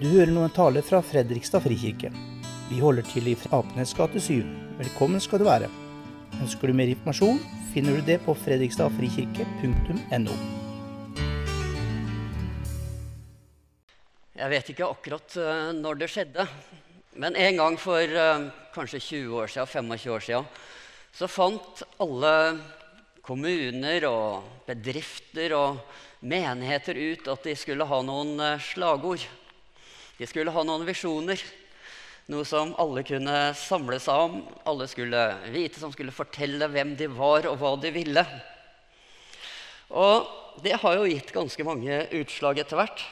Du hører nå en tale fra Fredrikstad frikirke. Vi holder til i Apenes gate 7. Velkommen skal du være. Ønsker du mer informasjon, finner du det på fredrikstadfrikirke.no. Jeg vet ikke akkurat uh, når det skjedde, men en gang for uh, kanskje 20 år siden, 25 år siden så fant alle kommuner og bedrifter og menigheter ut at de skulle ha noen uh, slagord. De skulle ha noen visjoner. Noe som alle kunne samle seg om. Alle skulle vite, som skulle fortelle hvem de var, og hva de ville. Og det har jo gitt ganske mange utslag etter hvert.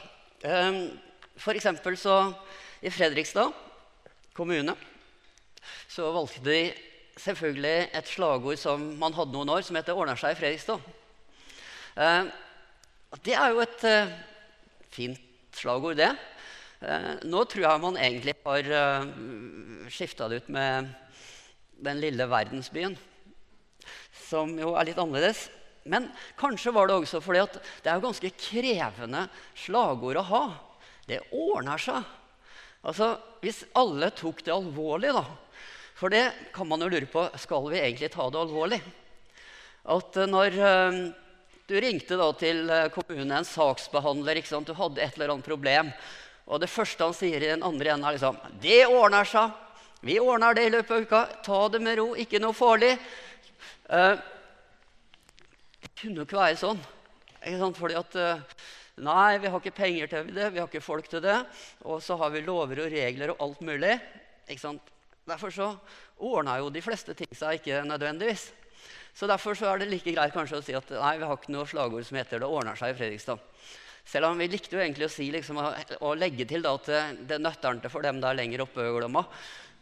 For eksempel så i Fredrikstad kommune så valgte de selvfølgelig et slagord som man hadde noen år, som heter 'Ordner seg i Fredrikstad'. Eh, det er jo et eh, fint slagord, det. Eh, nå tror jeg man egentlig har eh, skifta det ut med 'Den lille verdensbyen', som jo er litt annerledes. Men kanskje var det også fordi at det er ganske krevende slagord å ha det ordner seg. Altså, Hvis alle tok det alvorlig, da For det kan man jo lure på skal vi egentlig ta det alvorlig. At eh, når du ringte da til kommunen, en saksbehandler, ikke sant? du hadde et eller annet problem, og det første han sier i den andre enden, er liksom 'Det ordner seg. Vi ordner det i løpet av uka. Ta det med ro. Ikke noe farlig.' Uh, det kunne jo ikke være sånn. Ikke sant? Fordi at uh, Nei, vi har ikke penger til det, vi har ikke folk til det. Og så har vi lover og regler og alt mulig. Ikke sant? Derfor så ordna jo de fleste ting seg ikke nødvendigvis. Så derfor så er det like greit kanskje å si at nei, vi har ikke noe slagord som heter 'det ordner seg' i Fredrikstad. Selv om vi likte jo egentlig å si liksom, å, legge til da, at det, det nøtternte for dem der lenger oppe i Glomma.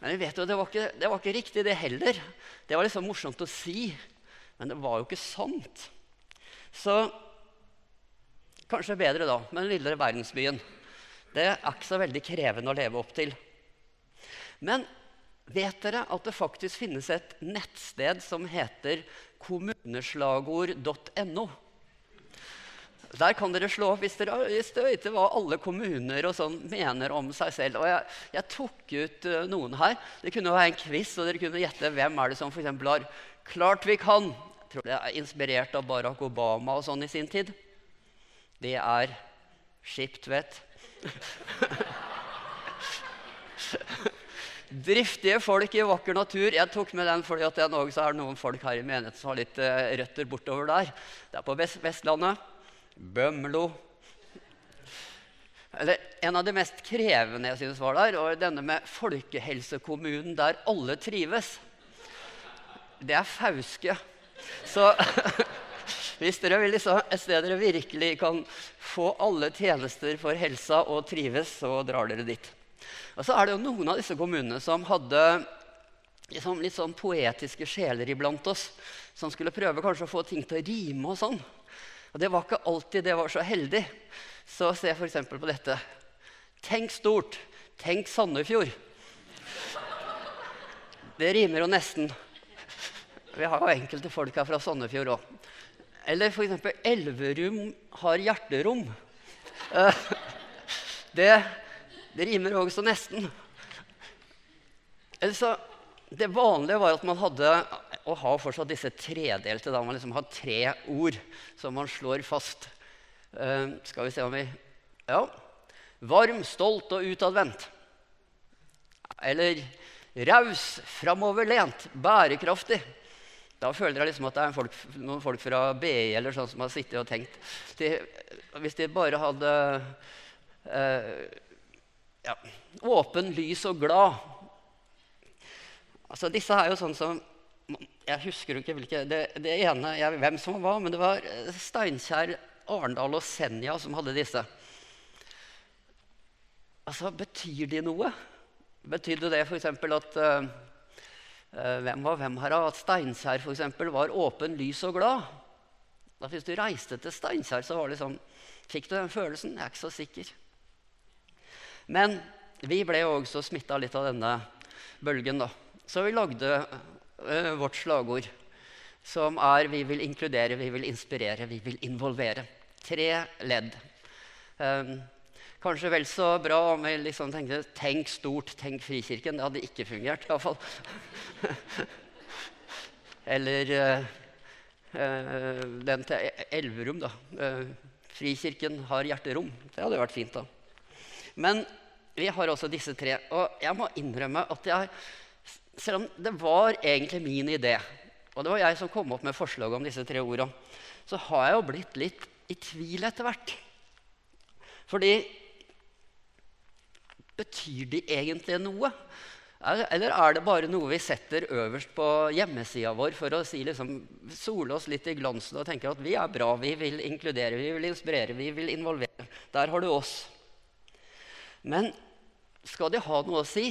Men vi vet jo, det var, ikke, det var ikke riktig, det heller. Det var liksom morsomt å si. Men det var jo ikke sant. Så Kanskje bedre da, med den lille verdensbyen. Det er ikke så veldig krevende å leve opp til. Men vet dere at det faktisk finnes et nettsted som heter kommuneslagord.no? Der kan dere slå opp hvis dere, dere vet hva alle kommuner og sånn mener om seg selv. Og jeg, jeg tok ut uh, noen her. Det kunne være en quiz, og dere kunne gjette hvem er det som for har 'Klart vi kan'. Jeg tror det er inspirert av Barack Obama og sånn i sin tid det er Skiptvet. Driftige folk i vakker natur. Jeg tok med den fordi at det er noen folk her i menigheten som har litt uh, røtter bortover der. Det er på Vestlandet. Bømlo. Eller, en av de mest krevende jeg synes var der, og denne med folkehelsekommunen der alle trives. Det er Fauske. Så Hvis dere vil liksom, et sted dere virkelig kan få alle tjenester for helsa og trives, så drar dere dit. Og så er det jo noen av disse kommunene som hadde liksom, litt sånn poetiske sjeler iblant oss. Som skulle prøve kanskje å få ting til å rime og sånn. Og det var ikke alltid det var så heldig. Så se f.eks. på dette. Tenk stort. Tenk Sandefjord. Det rimer jo nesten. Vi har jo enkelte folk her fra Sandefjord òg. Eller f.eks. Elverum har hjerterom. Det, det rimer også nesten. Så, det vanlige var at man hadde og har fortsatt disse tredelte. Da man liksom har tre ord som man slår fast. Uh, skal vi se om vi Ja. Varm, stolt og utadvendt. Eller raus, framoverlent, bærekraftig. Da føler jeg liksom at det er folk, noen folk fra BI eller sånn som har sittet og tenkt de, Hvis de bare hadde uh, ja, åpen, lys og glad Altså, Disse er jo sånn som Jeg husker ikke hvilke Det, det ene jeg, hvem som var, men det var Steinkjer, Arendal og Senja som hadde disse. Altså, Betyr de noe? Betydde det f.eks. at uh, Eh, hvem var hvem her? At Steinkjer eksempel, var åpen, lys og glad. Da Hvis du reiste til Steinkjer, så var det sånn, fikk du den følelsen? Jeg er ikke så sikker. Men vi ble jo også smitta litt av denne bølgen. da. Så vi lagde vårt slagord, som er 'Vi vil inkludere, vi vil inspirere, vi vil involvere'. Tre ledd. Um, Kanskje vel så bra om vi liksom tenkte 'tenk stort, tenk Frikirken'. Det hadde ikke fungert, iallfall. Eller uh, den til Elverum, da. Uh, Frikirken har hjerterom. Det hadde vært fint, da. Men vi har også disse tre. Og jeg må innrømme at jeg, selv om det var egentlig min idé, og det var jeg som kom opp med forslaget om disse tre ordene, så har jeg jo blitt litt i tvil etter hvert. Fordi Betyr de egentlig noe? Eller er det bare noe vi setter øverst på hjemmesida vår for å si, liksom, sole oss litt i glansen og tenke at vi er bra, vi vil inkludere, vi vil inspirere, vi vil involvere. Der har du oss. Men skal de ha noe å si,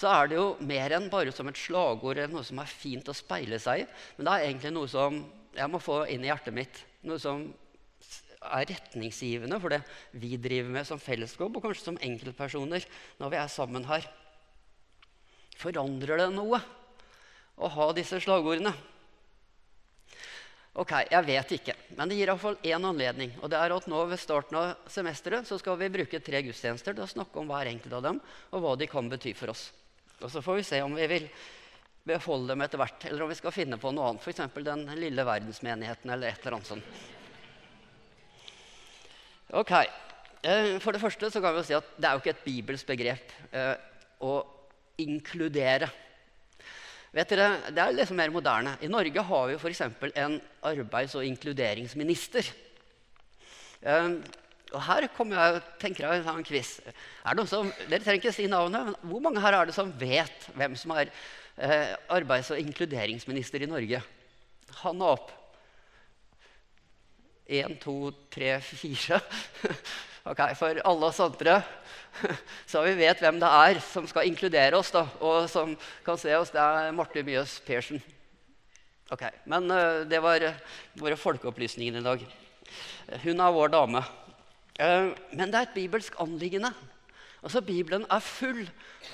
så er det jo mer enn bare som et slagord eller noe som er fint å speile seg i. Men det er egentlig noe som jeg må få inn i hjertet mitt. Noe som er retningsgivende for det vi driver med som fellesskap, og kanskje som enkeltpersoner når vi er sammen her. Forandrer det noe å ha disse slagordene? Ok, jeg vet ikke, men det gir iallfall én anledning. Og det er at nå ved starten av semesteret så skal vi bruke tre gudstjenester til å snakke om hver enkelt av dem, og hva de kan bety for oss. Og så får vi se om vi vil beholde dem etter hvert, eller om vi skal finne på noe annet. F.eks. den lille verdensmenigheten eller et eller annet sånt. Ok, eh, For det første så kan vi si at det er jo ikke et bibelsk begrep eh, å inkludere. Vet dere, Det er liksom mer moderne. I Norge har vi f.eks. en arbeids- og inkluderingsminister. Eh, og her kommer jeg, tenker jeg en quiz. Er det noen som, dere trenger ikke si navnet, men Hvor mange her er det som vet hvem som er eh, arbeids- og inkluderingsminister i Norge? Hanna opp. Én, to, tre, fire. Ok, For alle oss andre så vi vet hvem det er som skal inkludere oss, da, og som kan se oss, det er Marte Mjøs Persen. Ok, Men uh, det var våre folkeopplysninger i dag. Hun er vår dame. Uh, men det er et bibelsk anliggende. Altså, Bibelen er full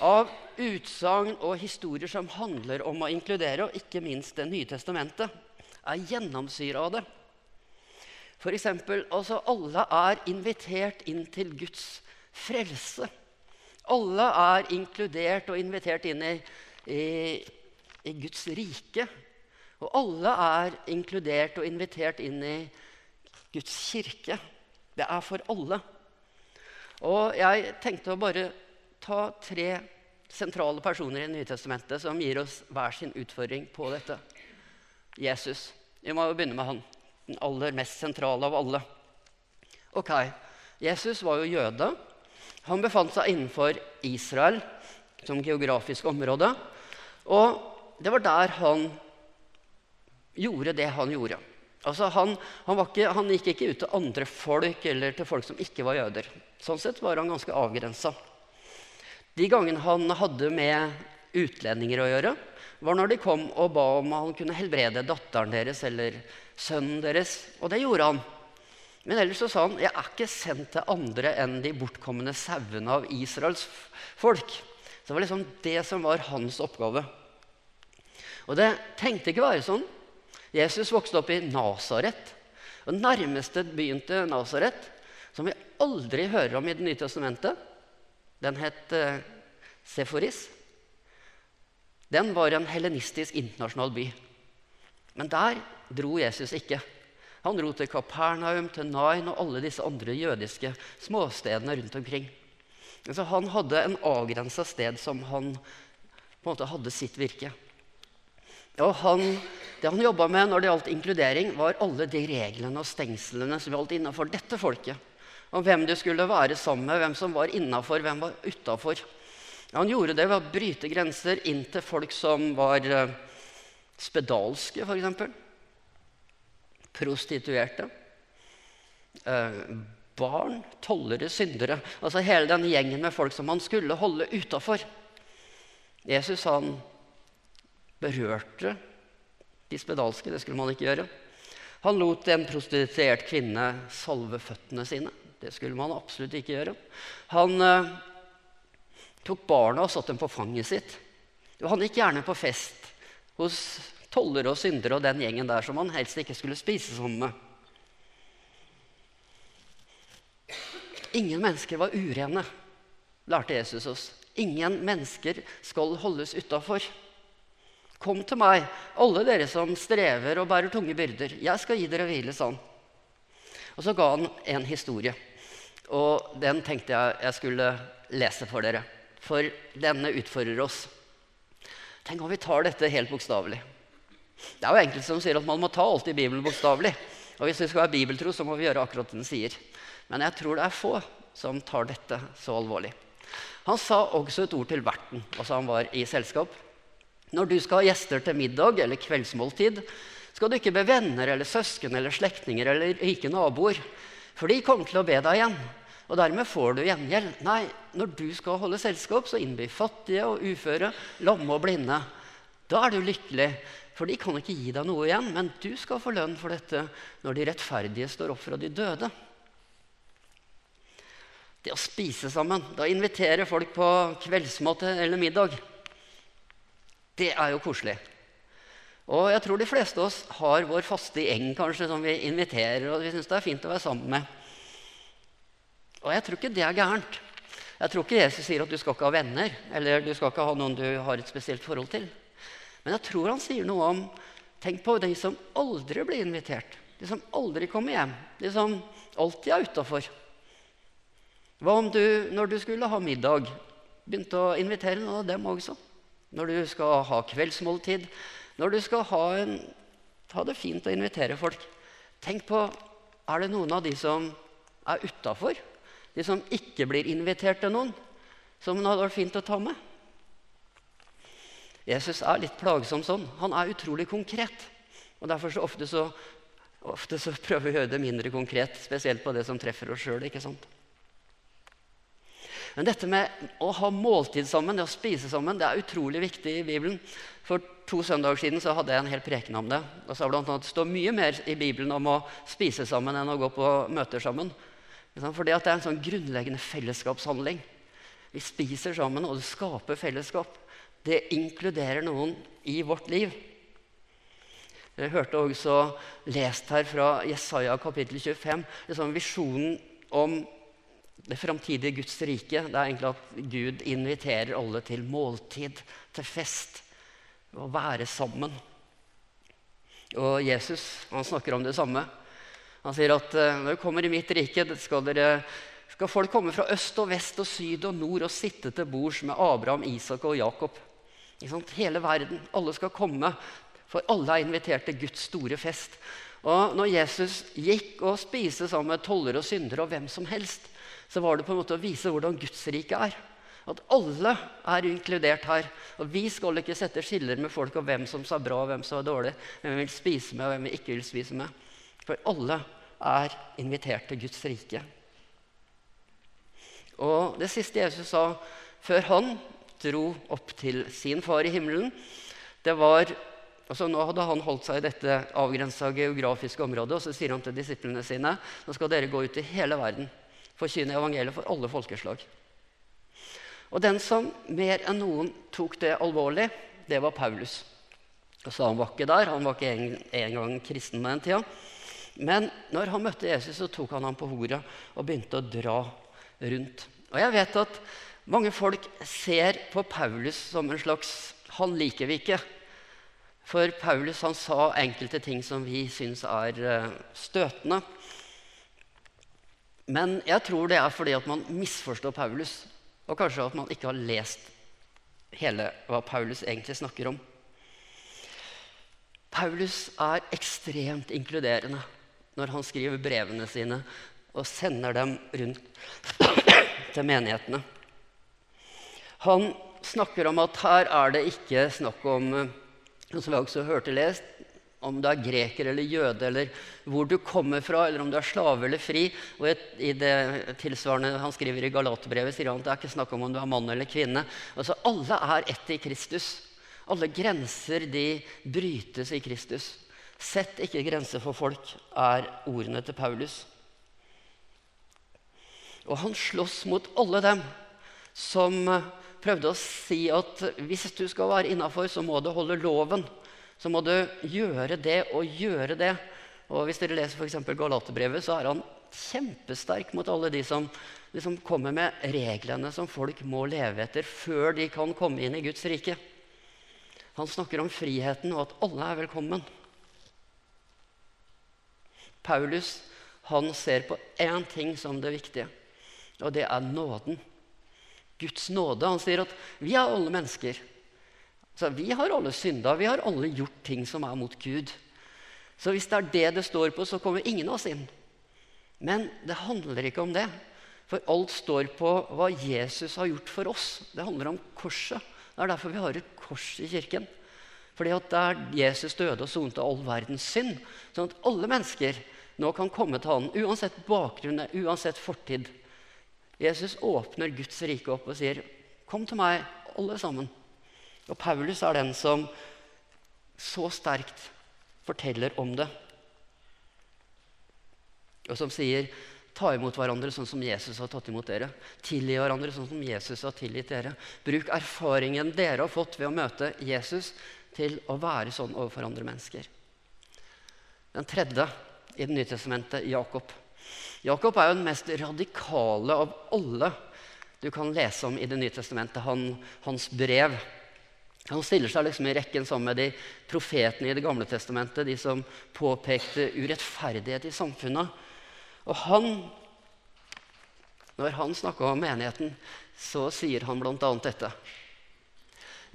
av utsagn og historier som handler om å inkludere, og ikke minst Det nye testamentet er gjennomsyra av det. For eksempel, altså alle er invitert inn til Guds frelse. Alle er inkludert og invitert inn i, i, i Guds rike. Og alle er inkludert og invitert inn i Guds kirke. Det er for alle. Og jeg tenkte å bare ta tre sentrale personer i Nytestamentet som gir oss hver sin utfordring på dette. Jesus. Vi må jo begynne med han den aller mest sentrale av alle. Ok, Jesus var jo jøde. Han befant seg innenfor Israel som geografisk område. Og det var der han gjorde det han gjorde. Altså han, han, ikke, han, gikk ikke ut til andre folk eller til folk som ikke var jøder. Sånn sett var han ganske avgrensa. De gangene han hadde med utlendinger å gjøre, var når de kom og ba om han kunne helbrede datteren deres eller sønnen deres. Og det gjorde han. Men ellers så sa han jeg er ikke sendt til andre enn de bortkomne sauene av Israels folk. Så det var liksom det som var hans oppgave. Og det tenkte ikke være sånn. Jesus vokste opp i Nasaret. Og nærmeste byen til Nasaret, som vi aldri hører om i Det nye testamentet, den het uh, Seforis. Den var en helenistisk internasjonal by. Men der dro Jesus ikke. Han dro til Kapernaum, til Nain og alle disse andre jødiske småstedene rundt omkring. Så han hadde en avgrensa sted som han på en måte hadde sitt virke. Og han, Det han jobba med når det gjaldt inkludering, var alle de reglene og stengslene som gjaldt innafor dette folket. Om hvem du skulle være sammen med, hvem som var innafor, hvem var utafor. Han gjorde det ved å bryte grenser inn til folk som var eh, spedalske, f.eks. Prostituerte. Eh, barn, tollere, syndere. Altså hele den gjengen med folk som han skulle holde utafor. Jesus han berørte de spedalske. Det skulle man ikke gjøre. Han lot en prostituert kvinne salve føttene sine. Det skulle man absolutt ikke gjøre. Han eh, tok barna og satte dem på fanget sitt. Han gikk gjerne på fest hos tollere og syndere og den gjengen der som han helst ikke skulle spise sammen med. ingen mennesker var urene, lærte Jesus oss. Ingen mennesker skal holdes utafor. Kom til meg, alle dere som strever og bærer tunge byrder. Jeg skal gi dere hvile, sånn. Og så ga han en historie. Og den tenkte jeg jeg skulle lese for dere. For denne utfordrer oss. Tenk om vi tar dette helt bokstavelig. Det er jo enkelte som sier at man må ta alt i Bibelen bokstavelig. Og hvis vi skal være bibeltro, så må vi gjøre akkurat det den sier. Men jeg tror det er få som tar dette så alvorlig. Han sa også et ord til verten, altså han var i selskap. Når du skal ha gjester til middag eller kveldsmåltid, skal du ikke be venner eller søsken eller slektninger eller rike naboer, for de kommer til å be deg igjen. Og dermed får du gjengjeld. Nei, når du skal holde selskap, så innby fattige og uføre, lamme og blinde. Da er du lykkelig, for de kan ikke gi deg noe igjen, men du skal få lønn for dette når de rettferdige står opp fra de døde. Det å spise sammen, da inviterer folk på kveldsmat eller middag, det er jo koselig. Og jeg tror de fleste av oss har vår faste gjeng kanskje, som vi inviterer, og vi syns det er fint å være sammen med. Og jeg tror ikke det er gærent. Jeg tror ikke Jesus sier at du skal ikke ha venner, eller du skal ikke ha noen du har et spesielt forhold til. Men jeg tror han sier noe om Tenk på de som aldri blir invitert. De som aldri kommer hjem. De som alltid er utafor. Hva om du, når du skulle ha middag, begynte å invitere noen av dem også? Når du skal ha kveldsmåltid, når du skal ha, en, ha det fint å invitere folk. Tenk på er det noen av de som er utafor? De som ikke blir invitert til noen? Som det hadde vært fint å ta med? Jesus er litt plagsom sånn. Han er utrolig konkret. Og Derfor så ofte, så ofte så prøver vi å gjøre det mindre konkret, spesielt på det som treffer oss sjøl. Men dette med å ha måltid sammen, det å spise sammen, det er utrolig viktig i Bibelen. For to søndager siden så hadde jeg en hel preken om det. Og så blant annet, Det står mye mer i Bibelen om å spise sammen enn å gå på møter sammen. Fordi det er en sånn grunnleggende fellesskapshandling. Vi spiser sammen, og det skaper fellesskap. Det inkluderer noen i vårt liv. Dere hørte også lest her fra Jesaja kapittel 25 liksom visjonen om det framtidige Guds rike. Det er egentlig at Gud inviterer alle til måltid, til fest. Å være sammen. Og Jesus han snakker om det samme. Han sier at eh, når du kommer i mitt rike, skal, dere, skal folk komme fra øst og vest og syd og nord og sitte til bords med Abraham, Isak og Jakob. Hele verden. Alle skal komme, for alle er invitert til Guds store fest. Og når Jesus gikk og spiste sammen med toller og syndere og hvem som helst, så var det på en måte å vise hvordan Guds rike er. At alle er inkludert her. Og vi skal ikke sette skiller med folk om hvem som sa bra og hvem som var dårlig. Hvem vi vil spise med og hvem vi ikke vil spise med. For alle er invitert til Guds rike. Og det siste Jesus sa før han dro opp til sin far i himmelen. Det var, altså Nå hadde han holdt seg i dette avgrensa geografiske området. Og så sier han til disiplene sine nå skal dere gå ut i hele verden, forkynne evangeliet for alle folkeslag. Og den som mer enn noen tok det alvorlig, det var Paulus. Så han var ikke der, han var ikke en, gang kristen med den tida. Men når han møtte Jesus, så tok han ham på horda og begynte å dra rundt. Og jeg vet at mange folk ser på Paulus som en slags Han liker vi ikke. For Paulus han sa enkelte ting som vi syns er eh, støtende. Men jeg tror det er fordi at man misforstår Paulus, og kanskje at man ikke har lest hele hva Paulus egentlig snakker om. Paulus er ekstremt inkluderende når han skriver brevene sine og sender dem rundt til menighetene. Han snakker om at her er det ikke snakk om eh, som vi også hørte lest, om du er greker eller jøde, eller hvor du kommer fra, eller om du er slave eller fri. Og I det tilsvarende han skriver i Galaterbrevet, sier han at det er ikke snakk om om du er mann eller kvinne. Altså, Alle er ett i Kristus. Alle grenser de brytes i Kristus. Sett ikke grenser for folk, er ordene til Paulus. Og han slåss mot alle dem som prøvde å si at hvis du skal være innafor, så må du holde loven. Så må du gjøre det og gjøre det. Og Hvis dere leser f.eks. Galaterbrevet, så er han kjempesterk mot alle de som liksom kommer med reglene som folk må leve etter før de kan komme inn i Guds rike. Han snakker om friheten og at alle er velkommen. Paulus han ser på én ting som det viktige, og det er nåden. Guds nåde. Han sier at vi er alle mennesker. Så vi har alle synda. Vi har alle gjort ting som er mot Gud. Så hvis det er det det står på, så kommer ingen av oss inn. Men det handler ikke om det. For alt står på hva Jesus har gjort for oss. Det handler om korset. Det er derfor vi har et kors i kirken. Fordi at der Jesus døde og sonte all verdens synd, sånn at alle mennesker nå kan komme til Han, uansett bakgrunn, uansett fortid. Jesus åpner Guds rike opp og sier, 'Kom til meg, alle sammen'. Og Paulus er den som så sterkt forteller om det. Og som sier ta imot hverandre sånn som Jesus har tatt imot dere. Tilgi hverandre sånn som Jesus har tilgitt dere. Bruk erfaringen dere har fått ved å møte Jesus, til å være sånn overfor andre mennesker. Den tredje i Det nye testamentet, Jakob. Jakob er jo den mest radikale av alle du kan lese om i Det nye testamentet. Han, hans brev han stiller seg liksom i rekken sammen med de profetene i Det gamle testamentet, de som påpekte urettferdighet i samfunnet. Og han, når han snakker om menigheten, så sier han bl.a. dette.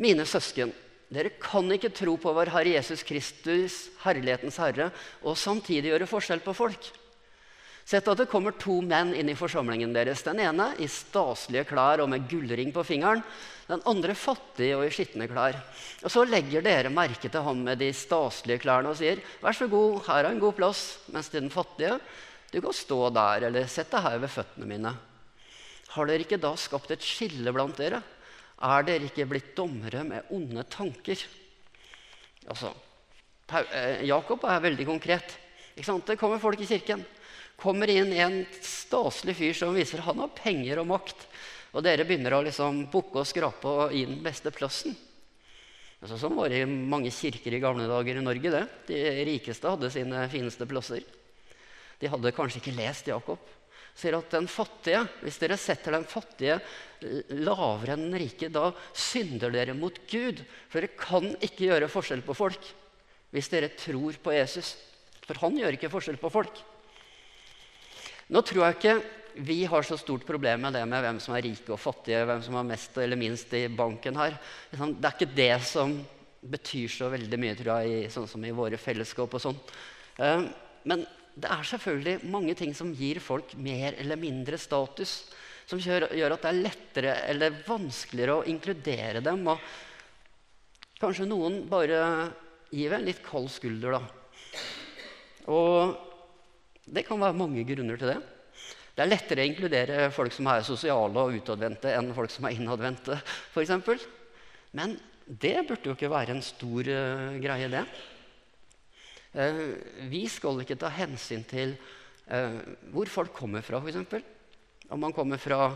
Mine søsken, dere kan ikke tro på vår Herre Jesus Kristus, herlighetens Herre, og samtidig gjøre forskjell på folk. Sett at det kommer to menn inn i forsamlingen deres. Den ene i staselige klær og med gullring på fingeren. Den andre fattig og i skitne klær. Og Så legger dere merke til ham med de staselige klærne og sier, 'Vær så god, her er en god plass.' Mens til den fattige, 'Du kan stå der, eller sett deg her ved føttene mine.' Har dere ikke da skapt et skille blant dere? Er dere ikke blitt dommere med onde tanker? Altså, eh, Jakob er veldig konkret. Det kommer folk i kirken kommer inn en staselig fyr som viser han har penger og makt. Og dere begynner å liksom bukke og skrape og gi den beste plassen. Altså, sånn var det i mange kirker i gamle dager i Norge. det. De rikeste hadde sine fineste plasser. De hadde kanskje ikke lest Jakob. Sier at den fattige, Hvis dere setter den fattige lavere enn den rike, da synder dere mot Gud. For dere kan ikke gjøre forskjell på folk hvis dere tror på Jesus. For han gjør ikke forskjell på folk. Nå tror jeg ikke vi har så stort problem med det med hvem som er rike og fattige, hvem som har mest eller minst i banken her. Det er ikke det som betyr så veldig mye, tror jeg, sånn som i våre fellesskap og sånn. Eh, men det er selvfølgelig mange ting som gir folk mer eller mindre status. Som gjør, at det er lettere eller vanskeligere å inkludere dem. Og kanskje noen bare gir en litt kald skulder, da. Og det kan være mange grunner til det. Det er lettere å inkludere folk som er sosiale og utadvendte, enn folk som er innadvendte. Eksempel. Men det burde jo ikke være en stor uh, greie, det. Uh, vi skal ikke ta hensyn til uh, hvor folk kommer fra, f.eks. Om man kommer fra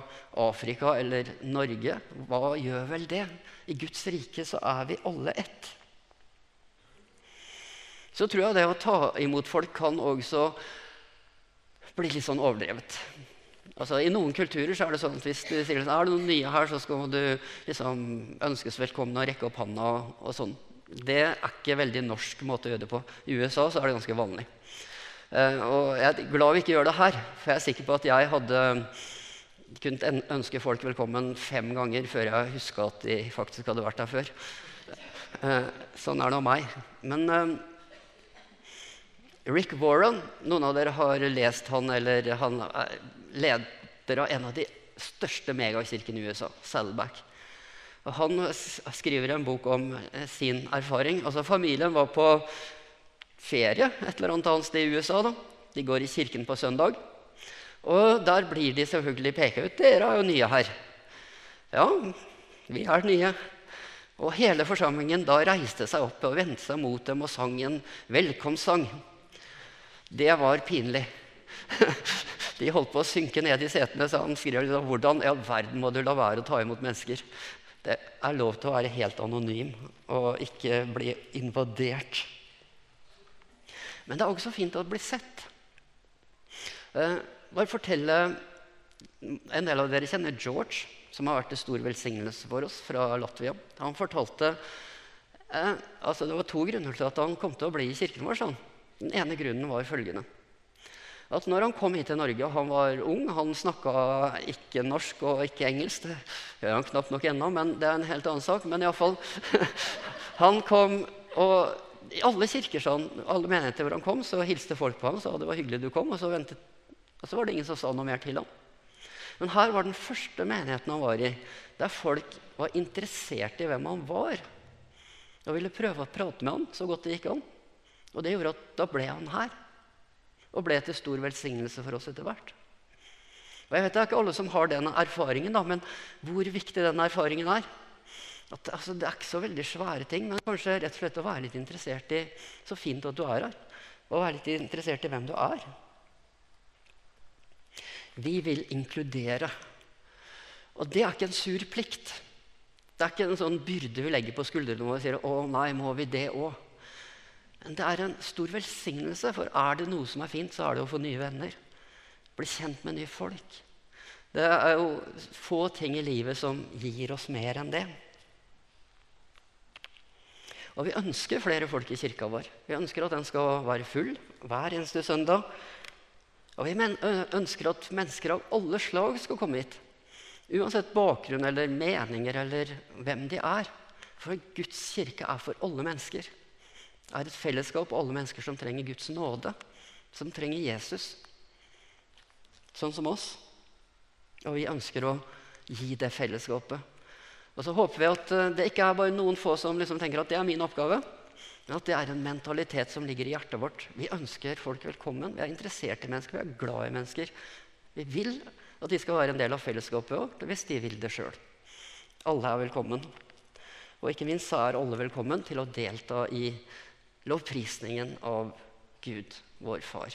Afrika eller Norge, hva gjør vel det? I Guds rike så er vi alle ett. Så tror jeg det å ta imot folk kan også blir litt sånn overdrevet. Altså, I noen kulturer så er det sånn at hvis du sier sånn, er det noen nye her, så skal du liksom ønskes velkommen og rekke opp hånda. og sånn. Det er ikke veldig norsk måte å gjøre det på. I USA så er det ganske vanlig. Uh, og jeg er glad vi ikke gjør det her, for jeg er sikker på at jeg hadde kunnet ønske folk velkommen fem ganger før jeg huska at de faktisk hadde vært der før. Uh, sånn er det av meg. Men uh, Rick Warren, noen av dere har lest han, eller han er leder av en av de største megakirkene i USA, Saddleback. Og han skriver en bok om eh, sin erfaring. Altså Familien var på ferie et eller annet annet sted i USA. da. De går i kirken på søndag. Og der blir de selvfølgelig peka ut. 'Dere er jo nye her.' Ja, vi er nye. Og hele forsamlingen da reiste seg opp og vendte seg mot dem og sang en velkomstsang. Det var pinlig. De holdt på å synke ned i setene, så han skrev liksom, hvordan i all verden må du la være å ta imot mennesker? Det er lov til å være helt anonym og ikke bli invadert. Men det er også fint å bli sett. Eh, bare fortelle En del av dere kjenner George, som har vært til stor velsignelse for oss fra Latvia. Han fortalte eh, altså Det var to grunner til at han kom til å bli i kirken vår. Sånn. Den ene grunnen var følgende. At når han kom hit til Norge, og han var ung Han snakka ikke norsk og ikke engelsk. Det gjør han knapt nok ennå, men det er en helt annen sak. Men iallfall Han kom, og i alle kirker sånn, alle menigheter hvor han kom, så hilste folk på ham og sa det var hyggelig du kom. Og så, ventet, og så var det ingen som sa noe mer til ham. Men her var den første menigheten han var i, der folk var interessert i hvem han var. Og ville prøve å prate med han så godt det gikk an. Og det gjorde at da ble han her. Og ble til stor velsignelse for oss etter hvert. Og jeg vet Det er ikke alle som har den erfaringen, da, men hvor viktig den erfaringen er. At, altså, det er ikke så veldig svære ting, men kanskje rett og slett å være litt interessert i Så fint at du er her. Og være litt interessert i hvem du er. Vi vil inkludere. Og det er ikke en sur plikt. Det er ikke en sånn byrde vi legger på skuldrene våre og sier 'Å nei, må vi det òg?' Det er en stor velsignelse, for er det noe som er fint, så er det å få nye venner. Bli kjent med nye folk. Det er jo få ting i livet som gir oss mer enn det. Og vi ønsker flere folk i kirka vår. Vi ønsker at den skal være full hver eneste søndag. Og vi ønsker at mennesker av alle slag skal komme hit. Uansett bakgrunn eller meninger eller hvem de er. For Guds kirke er for alle mennesker. Er et fellesskap alle mennesker som trenger Guds nåde. Som trenger Jesus. Sånn som oss. Og vi ønsker å gi det fellesskapet. Og så håper vi at eh, det ikke er bare noen få som liksom tenker at det er min oppgave. Men at det er en mentalitet som ligger i hjertet vårt. Vi ønsker folk velkommen. Vi er interessert i mennesker, vi er glad i mennesker. Vi vil at de skal være en del av fellesskapet òg, hvis de vil det sjøl. Alle er velkommen. Og ikke minst så er alle velkommen til å delta i lovprisningen av Gud, vår Far.